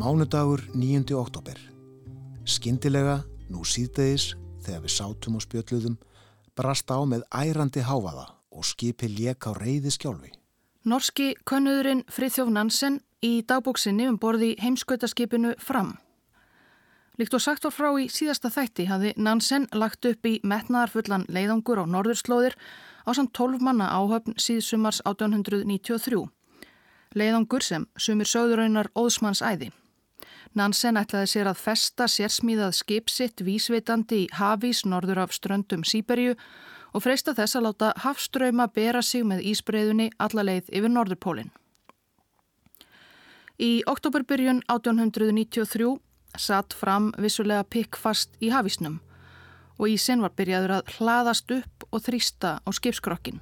Mánudagur 9. oktober. Skindilega, nú síðdegis, þegar við sátum og spjöldluðum, brast á með ærandi háfaða og skipi lék á reyði skjálfi. Norski könnuðurinn Frithjóf Nansen í dagbóksinni um borði heimskautaskipinu fram. Líkt og sagt var frá í síðasta þætti hafði Nansen lagt upp í metnaðarfullan leiðangur á norðurslóðir á samt 12 manna áhöfn síðsumars 1893. Leiðangur sem sumir sögðuraunar óðsmanns æði. Nansen ætlaði sér að festa sérsmíðað skipsitt vísvitandi í hafís norður af ströndum Sýberju og freista þess að láta hafströyma bera sig með ísbreyðunni alla leið yfir Norðurpólinn. Í oktoberbyrjun 1893 satt fram vissulega pikkfast í hafísnum og ísinn var byrjaður að hlaðast upp og þrýsta á skipskrokkin.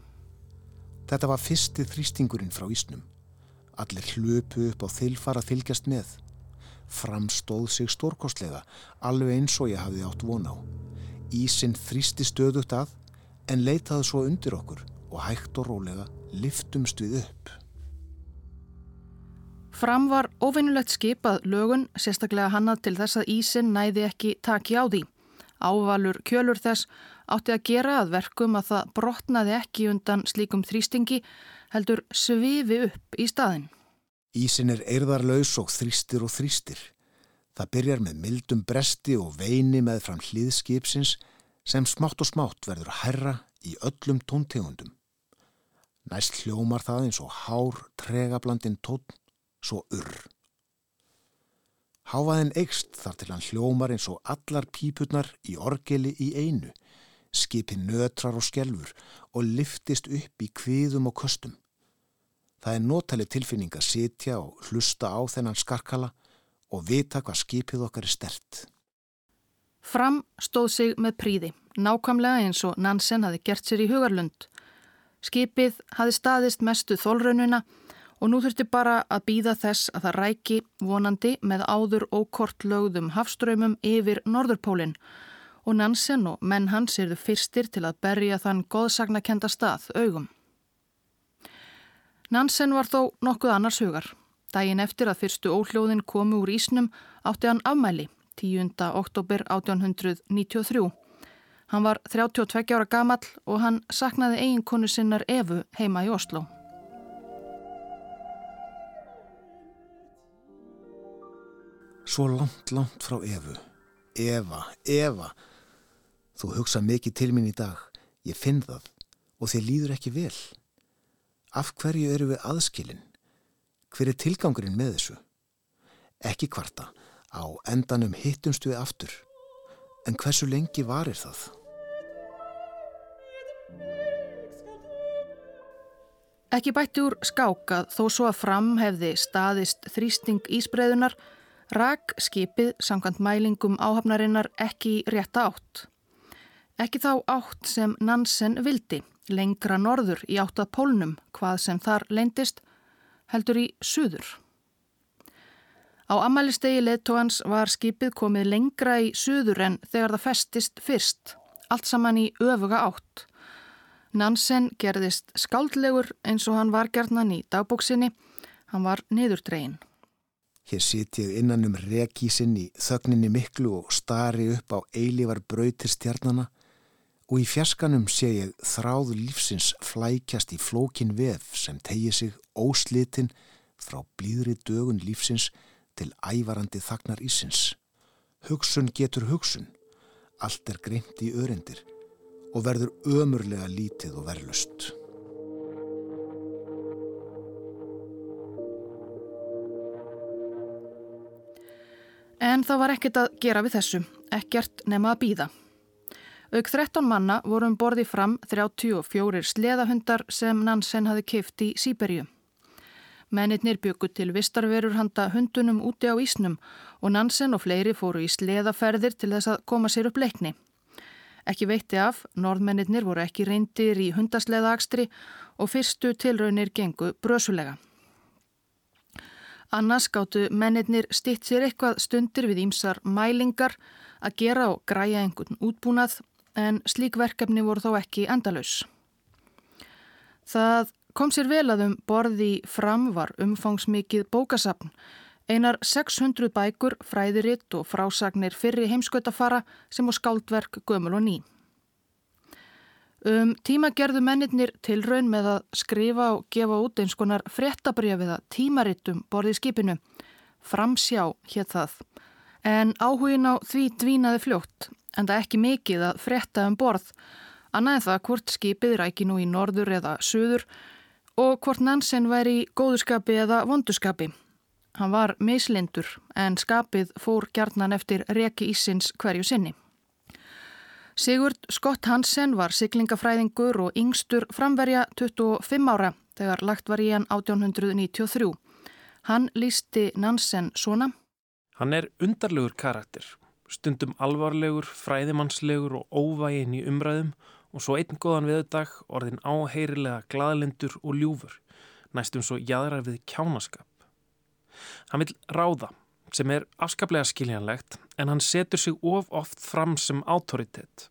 Þetta var fyrsti þrýstingurinn frá ísnum. Allir hlöpu upp á þilfar að fylgjast með. Framstóð sig stórkostlega, alveg eins og ég hafði átt von á. Ísinn þrýsti stöðut að en leitaði svo undir okkur og hægt og rólega liftumst við upp. Fram var ofinnulegt skipað lögun, sérstaklega hannað til þess að ísin næði ekki taki á því. Ávalur kjölur þess átti að gera að verkum að það brotnaði ekki undan slíkum þrýstingi heldur svifi upp í staðin. Ísin er eirðarlaus og þrýstir og þrýstir. Það byrjar með mildum bresti og veini með fram hlýðskipsins sem smátt og smátt verður herra í öllum tóntegundum. Næst hljómar það eins og hár tregablandin tón, svo urr. Háfaðin eikst þar til hann hljómar eins og allar pípurnar í orgeli í einu, skipi nötrar og skjelfur og liftist upp í kviðum og köstum. Það er nótali tilfinning að sitja og hlusta á þennan skarkala og vita hvað skipið okkar er stert. Fram stóð sig með príði, nákvæmlega eins og Nansen hafi gert sér í hugarlund. Skipið hafi staðist mestu þólraununa og nú þurfti bara að býða þess að það ræki vonandi með áður og kort lögðum hafströymum yfir Norðurpólinn og Nansen og menn hans erðu fyrstir til að berja þann goðsagnakenda stað augum. Nansen var þó nokkuð annars hugar. Dægin eftir að fyrstu óhljóðin komu úr Ísnum átti hann afmæli 10. oktober 1893. Hann var 32 ára gamall og hann saknaði eiginkonu sinnar Evu heima í Oslo. Svo langt, langt frá Evu. Eva, Eva. Þú hugsa mikið til mín í dag. Ég finn það og þið líður ekki vel. Af hverju eru við aðskilin? Hver er tilgangurinn með þessu? Ekki kvarta. Á endanum hittumst við aftur. En hversu lengi varir það? Ekki bætti úr skákað þó svo að fram hefði staðist þrýsting ísbreiðunar, rak skipið samkvæmt mælingum áhafnarinnar ekki rétta átt. Ekki þá átt sem Nansen vildi, lengra norður í áttað pólnum, hvað sem þar leindist, heldur í suður. Á amalistegi leðtóhans var skipið komið lengra í suður en þegar það festist fyrst, allt saman í öfuga átt. Nansen gerðist skáldlegur eins og hann var gerðnan í dagbóksinni, hann var niðurdregin. Hér sit ég innan um rekísinn í þögninni miklu og stari upp á eilívar brautir stjarnana og í fjarskanum sé ég þráðu lífsins flækjast í flókin vef sem tegi sig óslitinn frá blíðri dögun lífsins til ævarandi þagnar ísins. Hugsun getur hugsun, allt er greint í örendir og verður ömurlega lítið og verðlust. En það var ekkert að gera við þessu, ekkert nema að býða. Auk 13 manna vorum borði fram 34 sleðahundar sem Nansen hafi kift í Sýberju. Mennirnir byggu til vistarverur handa hundunum úti á Ísnum og Nansen og fleiri fóru í sleðaferðir til þess að koma sér upp leikni. Ekki veitti af, norðmennirnir voru ekki reyndir í hundasleðaakstri og fyrstu tilraunir gengu brösulega. Annars gáttu mennirnir stitt sér eitthvað stundir við ímsar mælingar að gera og græja einhvern útbúnað en slík verkefni voru þó ekki endalus. Það kom sér vel að um borði fram var umfangsmikið bókasapn Einar 600 bækur, fræðiritt og frásagnir fyrri heimskautafara sem á skáldverk gömul og ný. Um tíma gerðu mennirnir til raun með að skrifa og gefa út eins konar fréttabriðaviða tímarittum borðið skipinu. Framsjá hétt það. En áhugin á því dvínaði fljótt, en það ekki mikið að frétta um borð. Annað en það hvort skipið ræki nú í norður eða söður og hvort Nansen væri í góðuskapi eða vonduskapi. Hann var mislindur en skapið fór gjarnan eftir reki ísins hverju sinni. Sigurd Scott Hansen var siglingafræðingur og yngstur framverja 25 ára þegar lagt var í hann 1893. Hann lísti Nansen svona. Hann er undarlegur karakter, stundum alvarlegur, fræðimannslegur og óvægin í umræðum og svo einn góðan viðdag orðin áheyrilega gladlindur og ljúfur, næstum svo jæðrar við kjánaskap. Hann vil ráða, sem er afskaplega skiljanlegt, en hann setur sig of oft fram sem autoritet.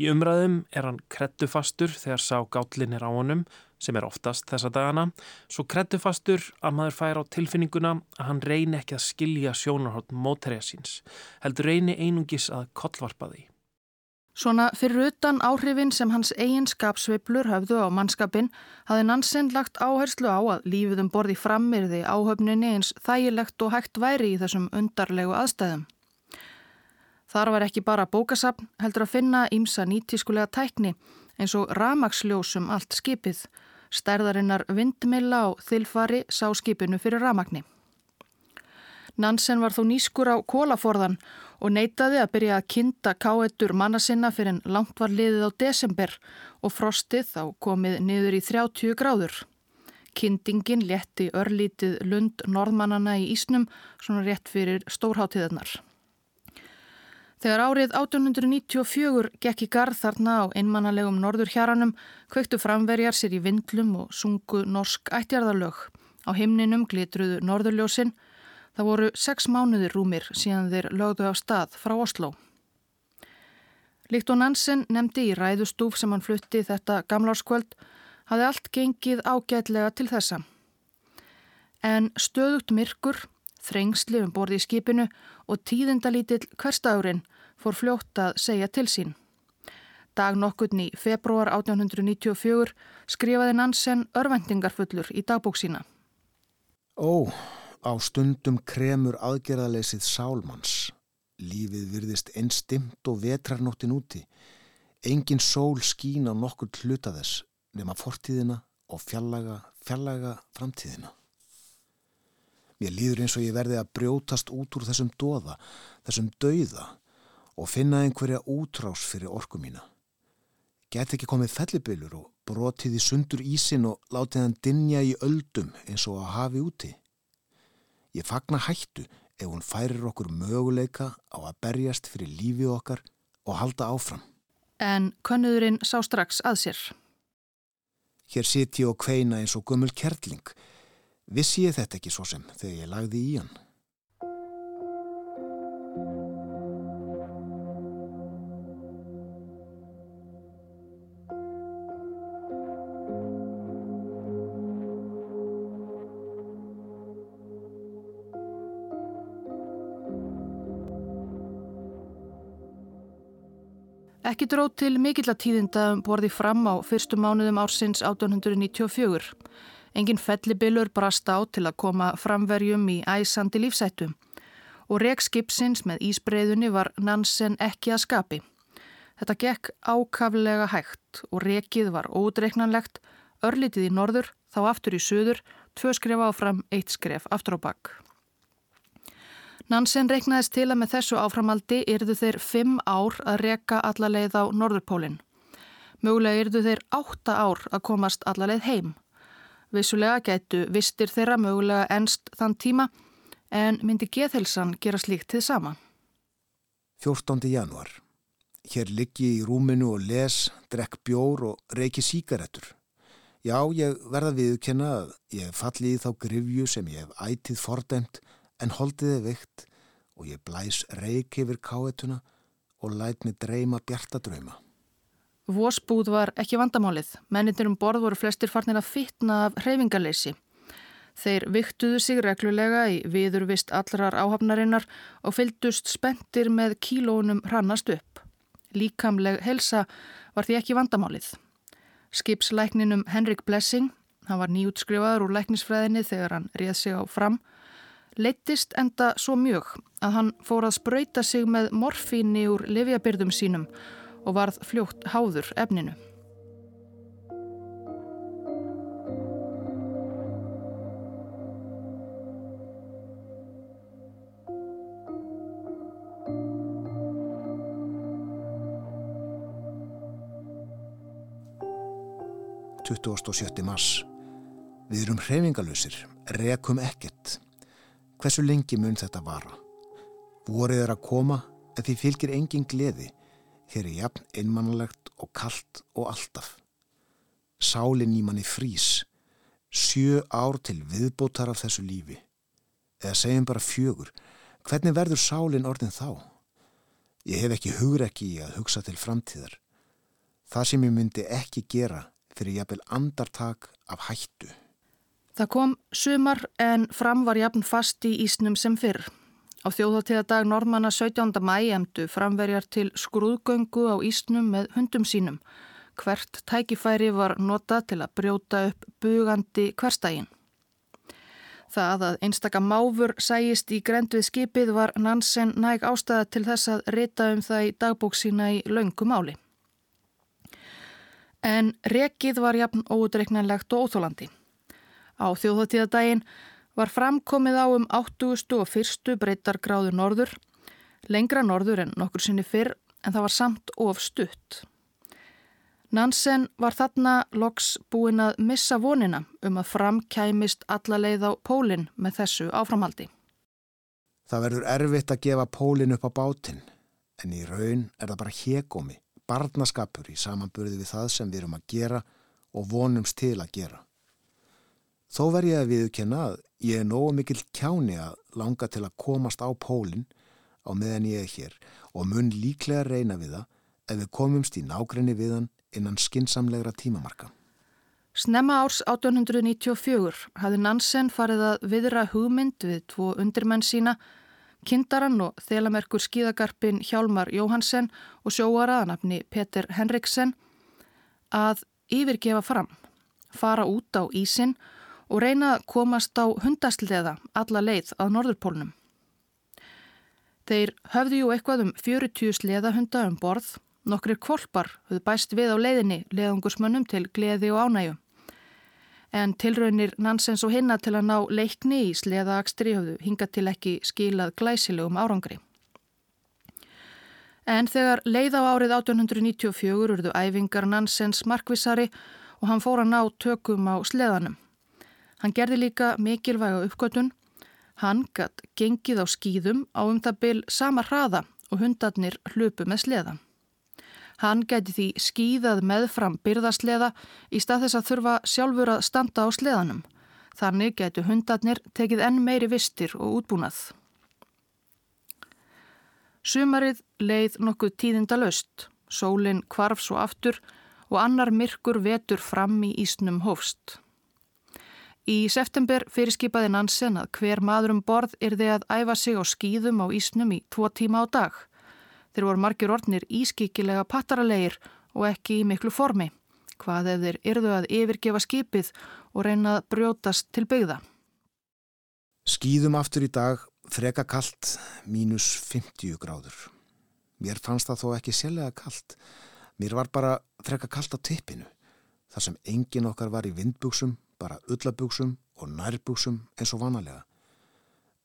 Í umræðum er hann krettufastur þegar sá gállin er á honum, sem er oftast þessa dagana, svo krettufastur að maður fær á tilfinninguna að hann reyni ekki að skilja sjónarhótt mótæriða síns, heldur reyni einungis að kollvarpa því. Svona fyrir utan áhrifin sem hans eiginskapsveiplur höfðu á mannskapin hafði Nansen lagt áherslu á að lífið um borði frammirði áhöfninni eins þægilegt og hægt væri í þessum undarlegu aðstæðum. Þar var ekki bara bókasapn heldur að finna ímsa nýtískulega tækni eins og ramagsljósum allt skipið, stærðarinnar vindmilla og þilfari sá skipinu fyrir ramagni. Nansen var þó nýskur á kólaforðan og neytaði að byrja að kinda káetur manna sinna fyrir en langt var liðið á desember og frostið þá komið niður í 30 gráður. Kindingin létti örlítið lund norðmannana í Ísnum svona rétt fyrir stórháttíðarnar. Þegar árið 1894 gekk í garð þarna á einmannalegum norður hjaranum kveiktu framverjar sér í vindlum og sungu norsk ættjarðarlög. Á himninum glitruðu norðurljósinn Það voru sex mánuðir rúmir síðan þeir lögðu af stað frá Oslo. Líkt og Nansen nefndi í ræðustúf sem hann flutti þetta gamlárskvöld hafði allt gengið ágætlega til þessa. En stöðugt myrkur, þrengsli um borði í skipinu og tíðindalítill hverstagurinn fór fljótt að segja til sín. Dag nokkurn í februar 1894 skrifaði Nansen örvendingarfullur í dagbók sína. Ó, Á stundum kremur aðgerðaleysið sálmanns. Lífið virðist einstimt og vetrarnóttin úti. Engin sól skín á nokkur hluta þess nema fortíðina og fjallaga, fjallaga framtíðina. Mér líður eins og ég verði að brjótast út úr þessum doða, þessum dauða og finna einhverja útrás fyrir orku mína. Get ekki komið fellibilur og brotið í sundur ísin og látið hann dinja í öldum eins og að hafi úti. Ég fagna hættu ef hún færir okkur möguleika á að berjast fyrir lífið okkar og halda áfram. En konnuðurinn sá strax að sér. Hér siti ég og kveina eins og gummul kertling. Vissi ég þetta ekki svo sem þegar ég lagði í hann? Ekki dróð til mikill að tíðinda um borði fram á fyrstu mánuðum ársins 1894. Engin fellibilur brast á til að koma framverjum í æsandi lífsættu og reikskipsins með ísbreyðunni var Nansen ekki að skapi. Þetta gekk ákaflega hægt og rekið var ódreiknanlegt, örlitið í norður, þá aftur í söður, tvö skref áfram, eitt skref aftur á bakk. Nansen reiknaðist til að með þessu áframaldi yrðu þeir fimm ár að reka allarleið á Norðurpólinn. Mögulega yrðu þeir átta ár að komast allarleið heim. Vissulega gætu vistir þeirra mögulega enst þann tíma en myndi geðhelsan gera slíkt til sama. 14. januar. Hér liggi í rúminu og les, drekk bjór og reiki síkaretur. Já, ég verða viðkynna að ég falli í þá grifju sem ég hef ætið fordæmt en holdið er vikt og ég blæs reik yfir káetuna og læt mig dreyma bjartadrauma. Vosbúð var ekki vandamálið. Mennindir um borð voru flestir farnir að fitna af hreyfingarleysi. Þeir viktuðu sig reglulega í viðurvist allrar áhafnarinnar og fylgdust spendir með kílónum hrannast upp. Líkamleg helsa var því ekki vandamálið. Skipslækninum Henrik Blessing, hann var nýjútskrifaður úr læknisfræðinni þegar hann réð sig á fram, leittist enda svo mjög að hann fór að spröyta sig með morfíni úr livjabyrðum sínum og varð fljótt háður efninu. 27. mars. Við erum hreyfingalösir, rekum ekkert. Hversu lengi mun þetta vara? Vorið er að koma en því fylgir engin gleði. Hér er jafn einmannlegt og kallt og alltaf. Sálinn í manni frís. Sjö ár til viðbótar af þessu lífi. Eða segjum bara fjögur. Hvernig verður sálinn orðin þá? Ég hef ekki hugur ekki í að hugsa til framtíðar. Það sem ég myndi ekki gera fyrir jafnvel andartak af hættu. Það kom sumar en fram var jafn fast í Ísnum sem fyrr. Á þjóðháttíðadag normanna 17. mæ emdu framverjar til skrúðgöngu á Ísnum með hundum sínum. Hvert tækifæri var nota til að brjóta upp bugandi hverstægin. Það að einstaka máfur sæjist í grend við skipið var Nansen næg ástæða til þess að rita um það í dagbóksína í laungum áli en rekið var jafn óutreiknanlegt og óþólandi. Á þjóðháttíðadaginn var framkomið á um 80. og 1. breytargráðu norður, lengra norður en nokkur sinni fyrr en það var samt of stutt. Nansen var þarna loks búin að missa vonina um að framkæmist alla leið á pólinn með þessu áframhaldi. Það verður erfitt að gefa pólinn upp á bátinn en í raun er það bara hegómi barnaskapur í samanburði við það sem við erum að gera og vonumst til að gera. Þó verð ég að viðkjöna að ég er nógu mikil kjáni að langa til að komast á pólinn á meðan ég er hér og mun líklega reyna við það ef við komumst í nákrenni við hann innan skinsamlegra tímamarka. Snemma árs 1894 hafði Nansen farið að viðra hugmynd við tvo undirmenn sína Kindaran og þelamerkur skíðagarpin Hjálmar Jóhansen og sjóaraðanafni Peter Henriksen að yfirgefa fram, fara út á ísin og reyna að komast á hundasliða alla leið að Norðurpólnum. Þeir höfðu jú eitthvað um 40 sleðahunda um borð, nokkrir kvolpar höfðu bæst við á leiðinni leðungusmönnum til gleði og ánægum en tilraunir Nansens og hinna til að ná leikni í sleðaakstri höfðu hinga til ekki skilað glæsilegum árangri. En þegar leið á árið 1894 urðu æfingar Nansens markvisari og hann fór að ná tökum á sleðanum. Hann gerði líka mikilvæga uppgötun. Hann gatt gengið á skýðum á um það byl sama hraða og hundarnir hlupu með sleðan. Hann geti því skýðað meðfram byrðasleða í stað þess að þurfa sjálfur að standa á sleðanum. Þannig getu hundarnir tekið enn meiri vistir og útbúnað. Sumarið leið nokkuð tíðinda löst, sólinn kvarf svo aftur og annar myrkur vetur fram í Ísnum hófst. Í september fyrirskipaði Nansen að hver maður um borð er þið að æfa sig á skýðum á Ísnum í tvo tíma á dag. Þeir voru margir orðnir ískikilega pattaralegir og ekki í miklu formi. Hvað ef þeir yrðu að yfirgefa skipið og reyna að brjótast til byggða? Skýðum aftur í dag, freka kallt, mínus 50 gráður. Mér fannst það þó ekki sérlega kallt. Mér var bara freka kallt á tippinu. Þar sem engin okkar var í vindbúksum, bara ullabúksum og nærbúksum eins og vanalega.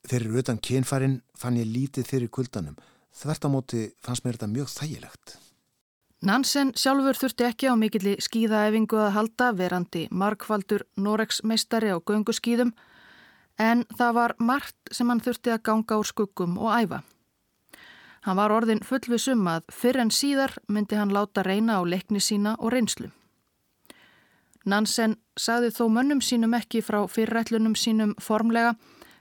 Þegar utan kynfærin fann ég lítið fyrir kuldanum Þvertamóti fannst mér þetta mjög þægilegt. Nansen sjálfur þurfti ekki á mikilli skíðaæfingu að halda verandi markvaldur Norex meistari á gönguskíðum en það var margt sem hann þurfti að ganga úr skuggum og æfa. Hann var orðin fullvisum að fyrr en síðar myndi hann láta reyna á leikni sína og reynslu. Nansen sagði þó mönnum sínum ekki frá fyrrætlunum sínum formlega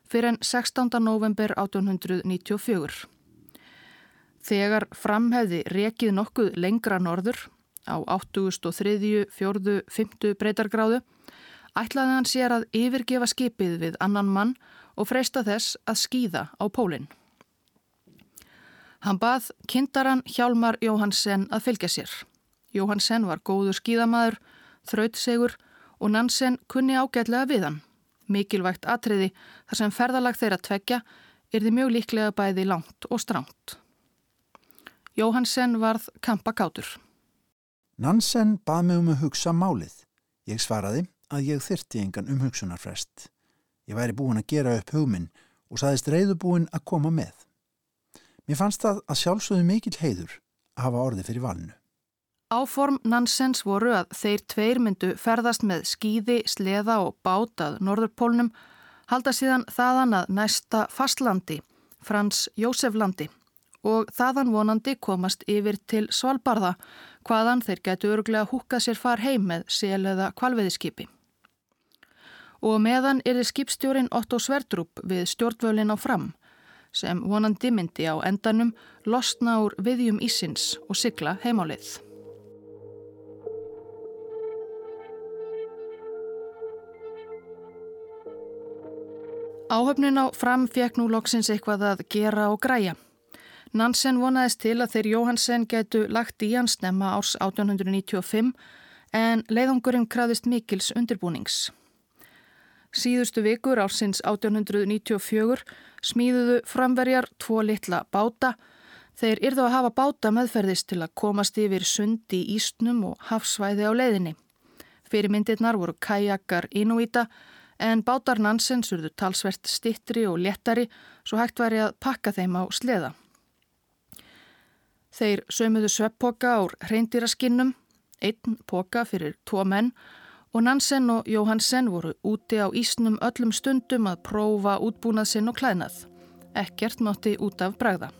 fyrir en 16. november 1894. Þegar framhefði rekið nokkuð lengra norður á 8.3., 4., 5. breytargráðu ætlaði hann sér að yfirgefa skipið við annan mann og freysta þess að skýða á pólinn. Hann bað kindaran Hjálmar Jóhansen að fylgja sér. Jóhansen var góður skýðamaður, þrautsegur og Nansen kunni ágætlega við hann. Mikilvægt atriði þar sem ferðalag þeirra tvekja er því mjög líklega bæði langt og stránt. Jóhansen varð kampakátur. Nansen bað mig um að hugsa málið. Ég svaraði að ég þyrti engan um hugsunarfrest. Ég væri búin að gera upp hugminn og saðist reyðubúin að koma með. Mér fannst það að sjálfsögðu mikill heiður að hafa orði fyrir valinu. Áform Nansens voru að þeir tveir myndu ferðast með skýði, sleða og bátað Norðurpólnum, halda síðan þaðan að næsta fastlandi, Frans Jóseflandi og þaðan vonandi komast yfir til Svalbarða hvaðan þeir getu öruglega húkað sér far heim með sel eða kvalveðiskipi. Og meðan er þið skipstjórin Otto Sverdrup við stjórnvölin á fram sem vonandi myndi á endanum losna úr viðjum ísins og sigla heimálið. Áhöfnin á fram fekk nú loksins eitthvað að gera og græja. Nansen vonaðist til að þeir Jóhansen getu lagt í hans snemma árs 1895 en leiðangurinn kraðist mikils undirbúnings. Síðustu vikur ársins 1894 smíðuðu framverjar tvo litla báta. Þeir yrðu að hafa báta meðferðist til að komast yfir sundi í Ísnum og hafsvæði á leiðinni. Fyrirmyndirnar voru kajakar Inuita en bátar Nansens urðu talsvert stittri og léttari svo hægt væri að pakka þeim á sleða. Þeir sömuðu sveppoka ár hreindýraskinnum, einn poka fyrir tvo menn og Nansen og Jóhansen voru úti á ísnum öllum stundum að prófa útbúnað sinn og klæðnað. Ekkert mátti út af bræða.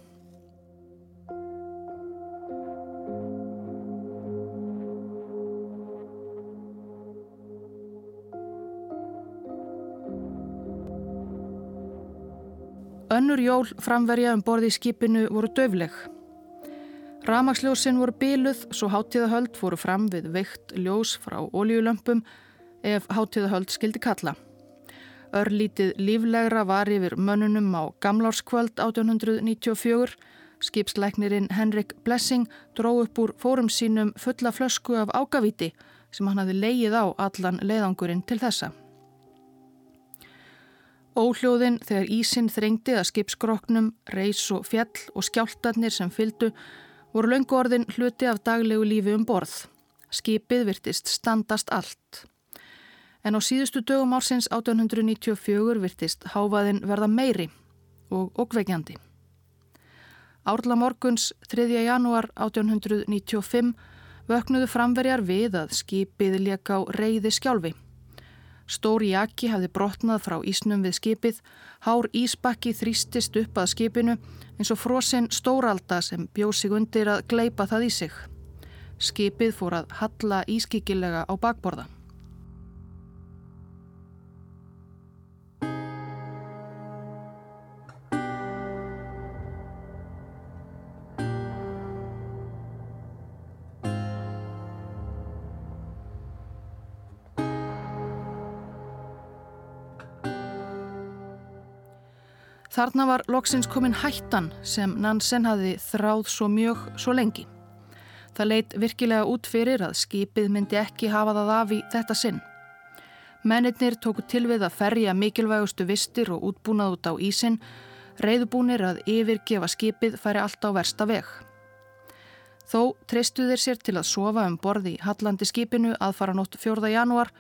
Önnur jól framverja um borði í skipinu voru döfleg. Ramagsljósin voru bíluð svo hátíðahöld fóru fram við veikt ljós frá óljulömpum ef hátíðahöld skildi kalla. Örlítið líflegra var yfir mönnunum á gamlárskvöld 1894. Skipsleiknirinn Henrik Blessing dró upp úr fórum sínum fulla flösku af ágavíti sem hann hafi leið á allan leiðangurinn til þessa. Óhljóðin þegar ísinn þrengdi að skipskroknum, reys og fjall og skjáltarnir sem fyldu voru löngu orðin hluti af daglegu lífi um borð. Skipið virtist standast allt. En á síðustu dögum ársins 1894 virtist háfaðin verða meiri og okkveikjandi. Árla morguns 3. janúar 1895 vöknuðu framverjar við að skipið leka á reyði skjálfi. Stóri jaki hafði brotnað frá ísnum við skipið, hár ísbakki þrýstist upp að skipinu eins og frosinn stóralda sem bjóð sig undir að gleipa það í sig. Skipið fór að halla ískikilega á bakborða. Þarna var loksins komin hættan sem Nansen hafi þráð svo mjög svo lengi. Það leitt virkilega út fyrir að skipið myndi ekki hafa það af í þetta sinn. Mennirnir tóku til við að ferja mikilvægustu vistir og útbúnað út á ísin, reyðbúnir að yfirgefa skipið færi allt á versta veg. Þó treystu þeir sér til að sofa um borði í Hallandi skipinu aðfara nótt 4. janúar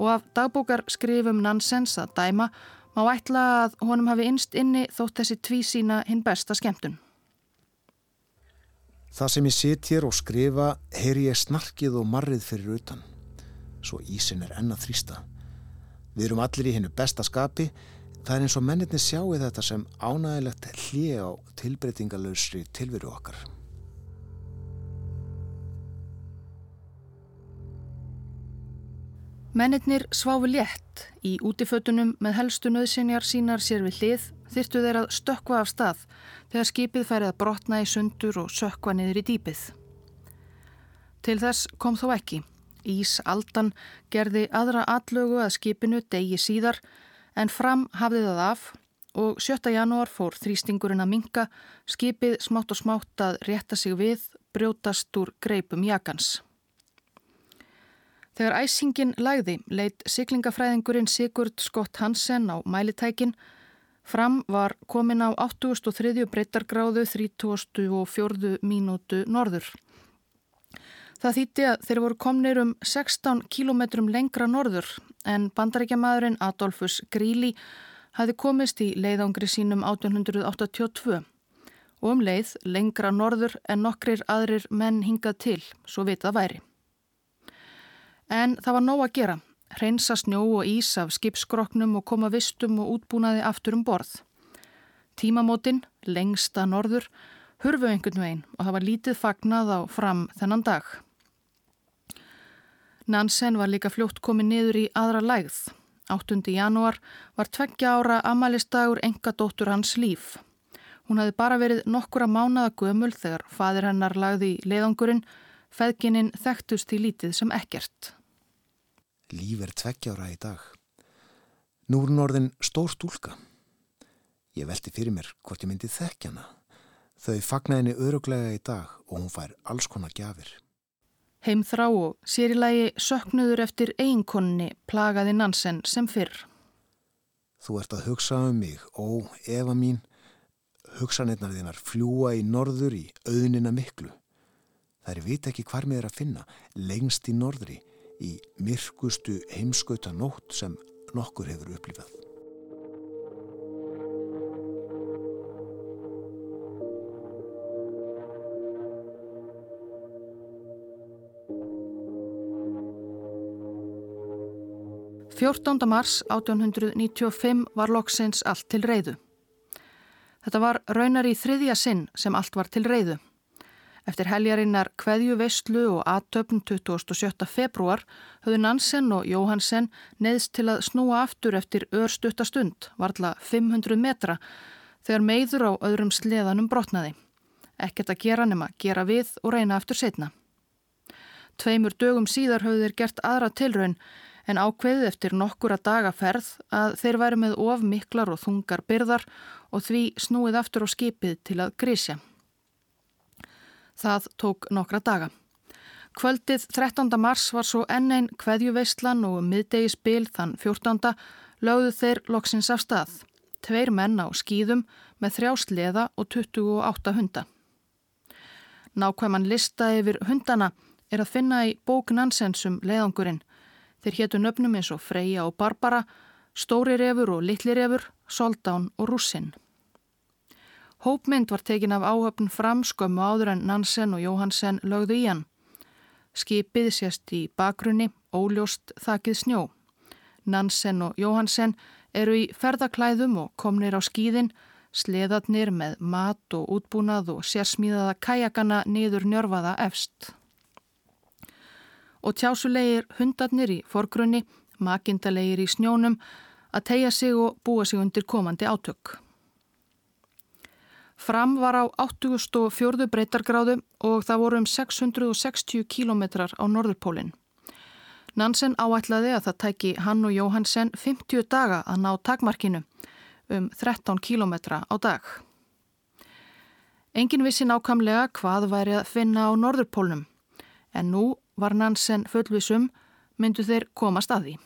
og af dagbókar skrifum Nansens að dæma má ætla að honum hafi innst inni þótt þessi tví sína hinn besta skemmtun. Það sem ég sit hér og skrifa heyri ég snarkið og marrið fyrir utan. Svo ísin er enna þrýsta. Við erum allir í hennu besta skapi. Það er eins og mennirni sjáu þetta sem ánægilegt hlið á tilbreytingalösri tilveru okkar. Mennirnir sváfu létt í útifötunum með helstu nöðsinjar sínar sér við hlið þyrtu þeir að stökka af stað þegar skipið færið að brotna í sundur og sökka niður í dýpið. Til þess kom þó ekki. Ís Aldan gerði aðra atlögu að skipinu degi síðar en fram hafði það af og 7. janúar fór þrýstingurinn að minka, skipið smátt og smátt að rétta sig við, brjótast úr greipum jakans. Þegar æsingin lagði leitt siklingafræðingurinn Sigurd Skott Hansen á mælitækin fram var komin á 803. breytargráðu 34. mínútu norður. Það þýtti að þeir voru komnir um 16 kílometrum lengra norður en bandarækjamaðurinn Adolfus Gríli hafi komist í leiðangri sínum 1882 og um leið lengra norður en nokkrir aðrir menn hingað til, svo vitað væri. En það var nóg að gera, hreinsa snjó og ís af skipskroknum og koma vistum og útbúnaði aftur um borð. Tímamótin, lengsta norður, hurfu einhvern veginn og það var lítið fagnað á fram þennan dag. Nansen var líka fljótt komið niður í aðra lægð. 8. janúar var tveggja ára amalistagur enga dóttur hans líf. Hún hafi bara verið nokkura mánada gömul þegar fadir hennar lagði í leiðangurinn, feðgininn þekktust í lítið sem ekkert. Líf er tveggjára í dag. Nú er norðin stór stúlka. Ég velti fyrir mér hvort ég myndi þekkjana. Þau fagnaðinni öruglega í dag og hún fær alls konar gjafir. Heimþrá og sérilagi söknuður eftir eiginkonni plagaði Nansen sem fyrr. Þú ert að hugsa um mig, ó, Eva mín, hugsanirnar þínar fljúa í norður í auðnina miklu. Það er vit ekki hvar er að finna, lengst í norðri, í myrkustu heimskauta nótt sem nokkur hefur upplifað. Fjórtánda mars 1895 var loksins allt til reyðu. Þetta var raunar í þriðja sinn sem allt var til reyðu. Eftir heljarinnar Kveðju Veistlu og aðtöfn 27. februar höfðu Nansen og Jóhansen neðst til að snúa aftur eftir örstutta stund, varðla 500 metra, þegar meður á öðrum sleðanum brotnaði. Ekkert að gera nema gera við og reyna aftur setna. Tveimur dögum síðar höfðu þeir gert aðra tilraun en ákveðið eftir nokkura dagaferð að þeir væri með of miklar og þungar byrðar og því snúið aftur á skipið til að grísja. Það tók nokkra daga. Kvöldið 13. mars var svo enn einn kveðjuveistlan og miðdegisbil þann 14. lögðu þeir loksins af stað. Tveir menn á skýðum með þrjá sleða og 28 hunda. Nákvæman lista yfir hundana er að finna í bók Nansensum leiðangurinn. Þeir héttu nöfnum eins og Freyja og Barbara, Stóri refur og Littli refur, Soldán og Russin. Hópmynd var tekin af áhöfn fram skömmu áður en Nansen og Jóhansen lögðu í hann. Skipið sést í bakgrunni, óljóst þakið snjó. Nansen og Jóhansen eru í ferðaklæðum og komnir á skýðin, sleðarnir með mat og útbúnað og sérsmíðaða kajakana niður njörfaða efst. Og tjásulegir hundarnir í forgrunni, makindalegir í snjónum, að tegja sig og búa sig undir komandi átök. Fram var á 84. breytargráðu og það voru um 660 kílometrar á norðurpólinn. Nansen áætlaði að það tæki hann og Jóhansen 50 daga að ná takmarkinu um 13 kílometra á dag. Engin vissi nákamlega hvað væri að finna á norðurpólnum en nú var Nansen fullvisum myndu þeir komast að því.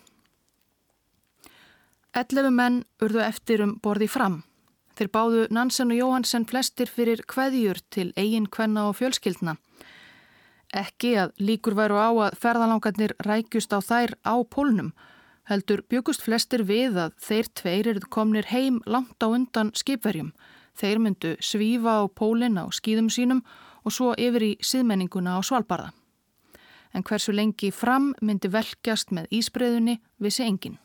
11 menn urðu eftir um borði fram. Þeir báðu Nansen og Jóhansen flestir fyrir hveðjur til eigin kvenna og fjölskyldna. Ekki að líkur væru á að ferðalangarnir rækjust á þær á pólnum, heldur byggust flestir við að þeir tveir eruð komnir heim langt á undan skipverjum. Þeir myndu svífa á pólinn á skýðum sínum og svo yfir í síðmenninguna á svalbarða. En hversu lengi fram myndi velkjast með ísbreyðunni vissi enginn.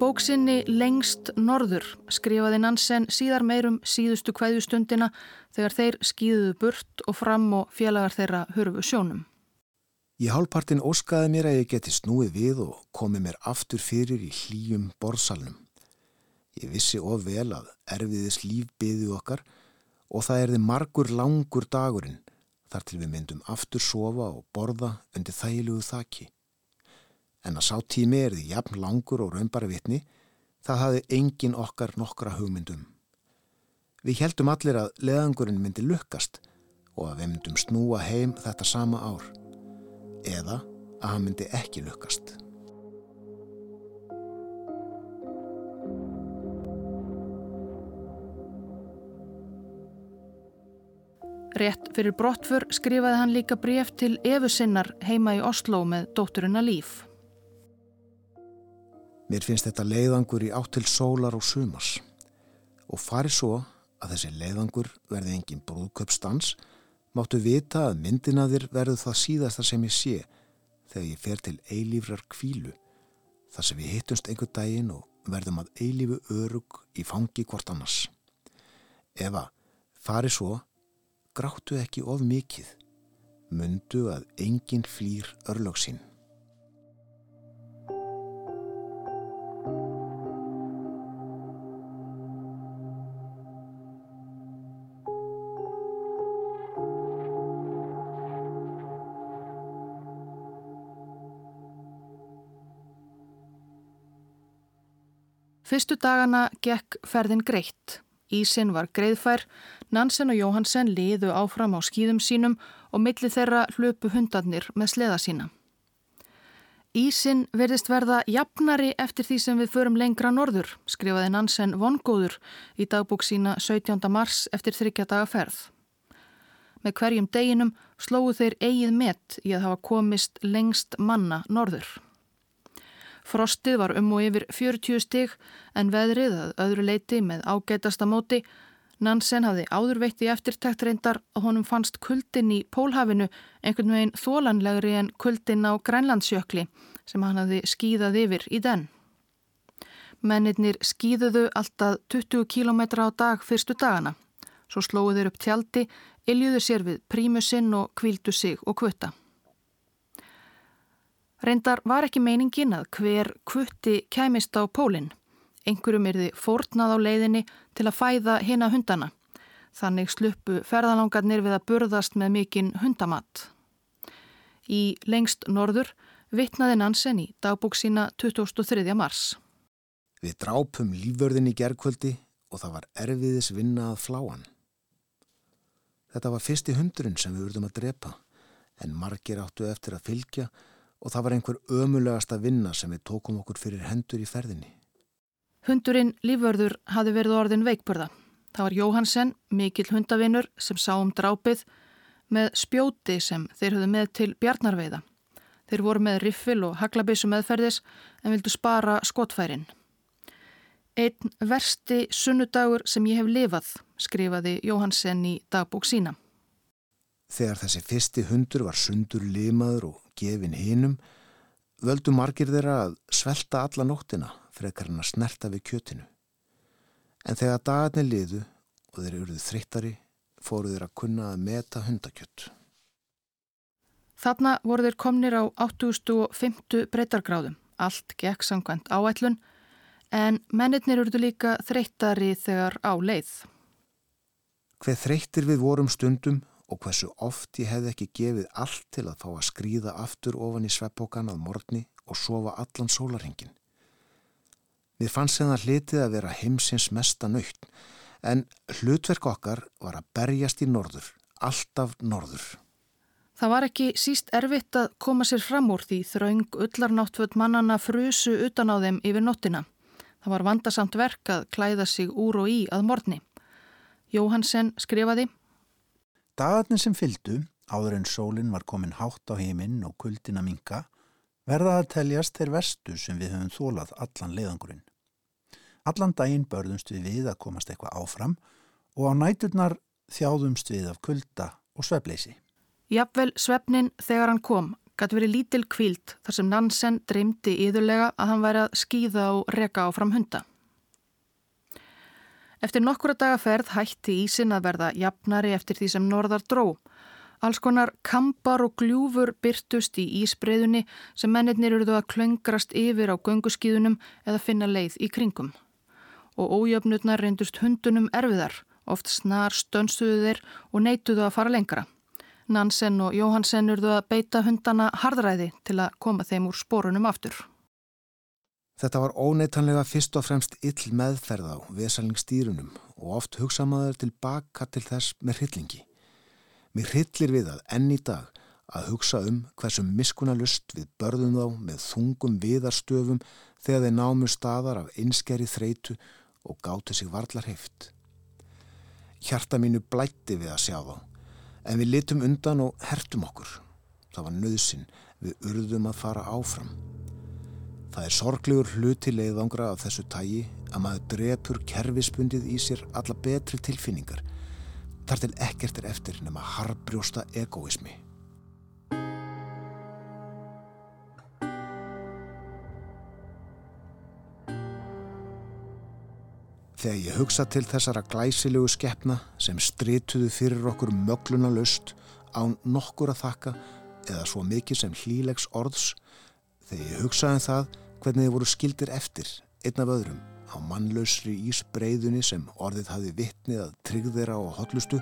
Bóksinni Lengst norður skrifaði Nansen síðar meirum síðustu kvæðustundina þegar þeir skýðuðu burt og fram og félagar þeirra hörfu sjónum. Í hálfpartin óskaði mér að ég geti snúið við og komið mér aftur fyrir í hlýjum borðsalnum. Ég vissi of vel að erfiðis líf byði okkar og það erði margur langur dagurinn þar til við myndum aftur sofa og borða undir þægilugu þaki. En að sá tími erði jafn langur og raumbara vitni, það hafði engin okkar nokkra hugmyndum. Við heldum allir að leðangurinn myndi lukkast og að við myndum snúa heim þetta sama ár. Eða að hann myndi ekki lukkast. Rétt fyrir brottfur skrifaði hann líka bref til Efu sinnar heima í Oslo með dótturina Líf. Mér finnst þetta leiðangur í átt til sólar og sumars og fari svo að þessi leiðangur verði engin brúðköpstans máttu vita að myndina þér verður það síðasta sem ég sé þegar ég fer til eilífrar kvílu þar sem við hittumst einhver daginn og verðum að eilífu örug í fangi hvort annars. Eva, fari svo gráttu ekki of mikið, mundu að enginn flýr örlöksinn. Fyrstu dagana gekk ferðin greitt. Ísin var greiðfær, Nansen og Jóhansen liðu áfram á skýðum sínum og milli þeirra hlöpu hundarnir með sleða sína. Ísin verðist verða jafnari eftir því sem við förum lengra norður, skrifaði Nansen vongóður í dagbúk sína 17. mars eftir þryggjadaga ferð. Með hverjum deginum slóðu þeir eigið met í að hafa komist lengst manna norður. Frostið var um og yfir 40 stig en veðrið að öðru leiti með ágætasta móti. Nansen hafði áður veitt í eftirtækt reyndar að honum fannst kuldin í Pólhafinu einhvern veginn þólanlegri en kuldin á Grænlandsjökli sem hann hafði skýðað yfir í den. Mennirnir skýðuðu alltaf 20 km á dag fyrstu dagana. Svo slóðu þeir upp tjaldi, iljuðu sér við prímusinn og kvildu sig og kvötta. Reyndar var ekki meiningin að hver kvutti kæmist á pólinn. Engurum er þið fórnað á leiðinni til að fæða hina hundana. Þannig sluppu ferðalangarnir við að burðast með mikinn hundamatt. Í lengst norður vittnaði Nansen í dagbúk sína 2003. mars. Við drápum lífvörðin í gerðkvöldi og það var erfiðis vinna að fláan. Þetta var fyrsti hundurinn sem við vurdum að drepa en margir áttu eftir að fylgja og það var einhver ömulegasta vinna sem við tókum okkur fyrir hendur í ferðinni. Hundurinn Lífvörður hafi verið orðin veikburða. Það var Jóhansen, mikill hundavinnur sem sá um drápið með spjóti sem þeir höfðu með til bjarnarveiða. Þeir voru með riffil og haglabissu meðferðis en vildu spara skotfærin. Einn versti sunnudagur sem ég hef lifað, skrifaði Jóhansen í dagbók sína. Þegar þessi fyrsti hundur var sundur limaður og gefin hinum, völdu margir þeirra að svelta alla nóttina frekar hann að snerta við kjötinu. En þegar dagarnir liðu og þeir eruðu þreyttari, fóru þeir að kunna að meta hundakjött. Þarna voru þeir komnir á 8.50 breytargráðum. Allt gekk sangvænt áætlun, en mennirnir eruðu líka þreyttari þegar á leið. Hveð þreyttir við vorum stundum og hversu oft ég hefði ekki gefið allt til að fá að skrýða aftur ofan í sveppókan að morgni og sofa allan sólarhengin. Við fannst sem það hlitið að vera heimsins mesta nöytt, en hlutverk okkar var að berjast í norður, alltaf norður. Það var ekki síst erfitt að koma sér fram úr því þraung ullarnáttföld mannana frusu utan á þeim yfir nottina. Það var vandasamt verk að klæða sig úr og í að morgni. Jóhansen skrifaði Dagarnir sem fyldu, áður en sólinn var komin hátt á heiminn og kuldina minka, verða að teljast þeir vestu sem við höfum þólað allan leiðangurinn. Allan daginn börðumst við við að komast eitthvað áfram og á næturnar þjáðumst við af kulda og svepleysi. Jafnvel svefnin þegar hann kom gæti verið lítil kvíld þar sem Nansen dreymdi yðurlega að hann væri að skýða og reka áfram hunda. Eftir nokkura dagaferð hætti ísin að verða jafnari eftir því sem norðar dró. Alls konar kampar og gljúfur byrtust í ísbreyðunni sem mennirnir eruðu að klöngrast yfir á gönguskíðunum eða finna leið í kringum. og ójöfnutnar reyndust hundunum erfiðar, oft snar stönsuðu þeir og neituðu að fara lengra. Nansen og Jóhansen urðu að beita hundana hardræði til að koma þeim úr spórunum aftur. Þetta var óneitanlega fyrst og fremst ill meðferð á vesalingstýrunum og oft hugsaðmaður tilbaka til þess með hryllingi. Mér hryllir við að enn í dag að hugsa um hversu miskunalust við börðum þá með þungum viðarstöfum þegar þeir námu staðar af einskeri þreitu og gáttu sig varlar heift. Hjarta mínu blætti við að sjá þá, en við litum undan og hertum okkur. Það var nöðsin, við urðum að fara áfram. Það er sorglegur hluti leiðangra af þessu tægi að maður drepur kerfispundið í sér alla betri tilfinningar. Þar til ekkert er eftir nema harbrjósta egoismi. Þegar ég hugsa til þessara glæsilegu skeppna sem strituðu fyrir okkur mögluna löst án nokkur að þakka eða svo mikið sem hlílegs orðs, þegar ég hugsaði um það hvernig þið voru skildir eftir einn af öðrum á mannlausri ísbreyðunni sem orðið hafi vittnið að tryggð þeirra og hotlustu,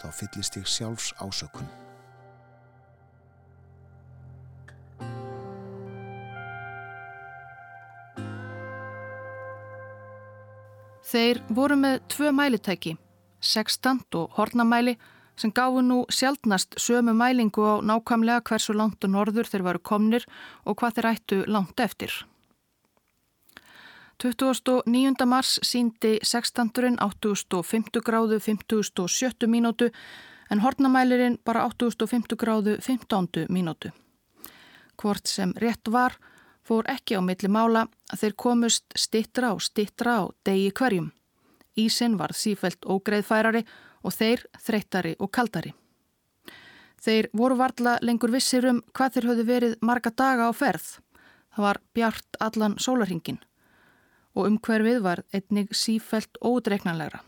þá fyllist ég sjálfs ásökun. Þeir voru með tvö mælitæki, sextant og hornamæli sem gáfu nú sjálfnast sömu mælingu á nákvæmlega hversu langt og norður þeir varu komnir og hvað þeir ættu langt eftir. 29. mars síndi sextanturinn 8.50 gráðu 50.70 mínútu en hornamælirinn bara 8.50 gráðu 15 mínútu. Hvort sem rétt var fór ekki á milli mála að þeir komust stittra og stittra á degi hverjum. Ísin var sífælt ógreðfærari og þeir þreyttari og kaldari. Þeir voru varla lengur vissir um hvað þeir höfðu verið marga daga á ferð. Það var bjart allan sólarhingin og umhverfið var einnig sífælt ódreiknanlegra.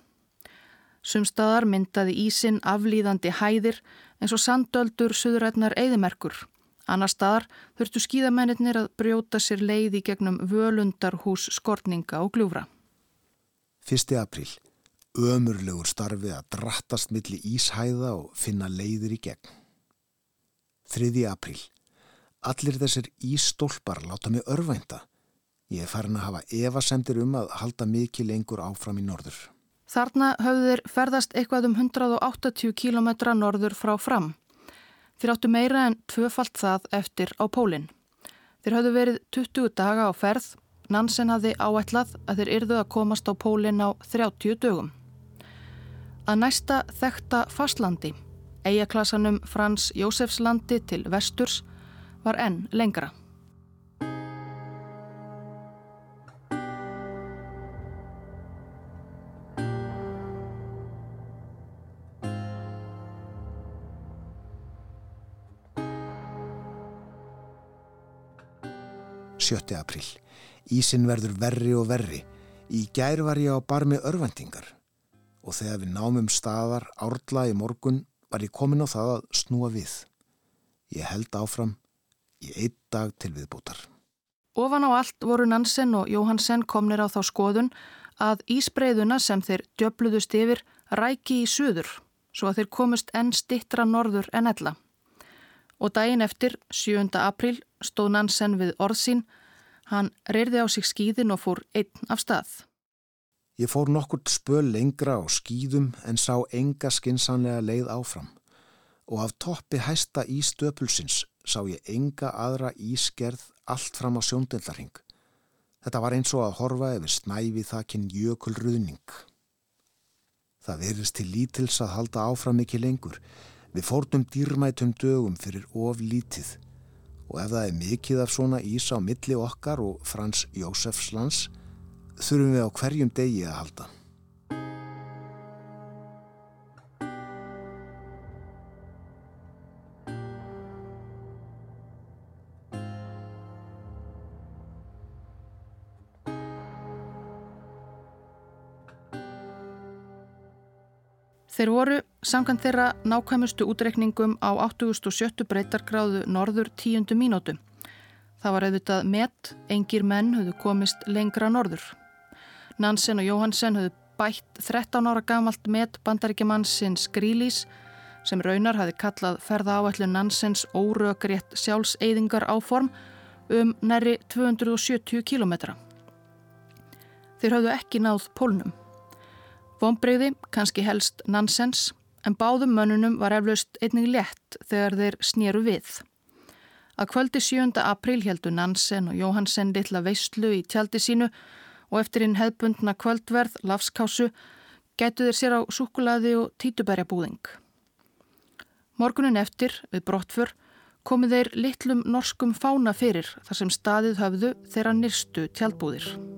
Sumstaðar myndaði ísin aflýðandi hæðir eins og sandöldur suðrætnar eðimerkur Annar staðar þurftu skíðamennir að brjóta sér leiði gegnum völundarhús skortninga og gljúfra. 1. apríl. Ömurlegur starfi að drattast milli íshæða og finna leiðir í gegn. 3. apríl. Allir þessir ístólpar láta mig örvænta. Ég er farin að hafa evasemdir um að halda mikið lengur áfram í norður. Þarna höfðu þeir ferðast eitthvað um 180 km norður frá fram. Þeir áttu meira en tvöfalt það eftir á pólinn. Þeir hafðu verið 20 daga á ferð, Nansen hafði áætlað að þeir yrðu að komast á pólinn á 30 dögum. Að næsta þekta fastlandi, eigaklasanum Frans Jósefslandi til vesturs, var enn lengra. 7. apríl. Ísin verður verri og verri. Í gær var ég á barmi örvendingar og þegar við námum staðar árla í morgun var ég komin á það að snúa við. Ég held áfram í einn dag til viðbútar. Ofan á allt voru Nansen og Jóhansen komnir á þá skoðun að ísbreyðuna sem þeir djöfluðust yfir ræki í suður svo að þeir komust enn stittra norður en ella. Og daginn eftir, 7. apríl, stóð Nansen við orðsín Hann reyrði á sig skýðin og fór einn af stað. Ég fór nokkurt spöl lengra á skýðum en sá enga skinsanlega leið áfram og af toppi hæsta í stöpulsins sá ég enga aðra ískerð allt fram á sjóndeldarhing. Þetta var eins og að horfa yfir snæfi þakkinn jökulruðning. Það verist til lítils að halda áfram ekki lengur. Við fórtum dýrmætum dögum fyrir of lítið og ef það er mikið af svona ís á milli okkar og Frans Jósefslands þurfum við á hverjum degi að halda. Þeir voru, samkvæmt þeirra nákvæmustu útreikningum á 87. breytargráðu norður tíundu mínútu. Það var auðvitað met, engir menn höfðu komist lengra norður. Nansen og Jóhansen höfðu bætt 13 ára gamalt met bandaríkjamannsins Grílís sem raunar hafi kallað ferða áætlu Nansens órögrétt sjálfseyðingar áform um næri 270 kilometra. Þeir hafðu ekki náð pólnum. Vombreyði, kannski helst Nansens, en báðum mönnunum var eflaust einnig létt þegar þeir snýru við. Að kvöldi 7. april heldu Nansen og Jóhansen litla veistlu í tjaldi sínu og eftir hinn hefbundna kvöldverð, lafskásu, gætu þeir sér á súkulaði og títuberjabúðing. Morgunin eftir, við brottfur, komið þeir litlum norskum fána fyrir þar sem staðið höfðu þeirra nýrstu tjaldbúðir.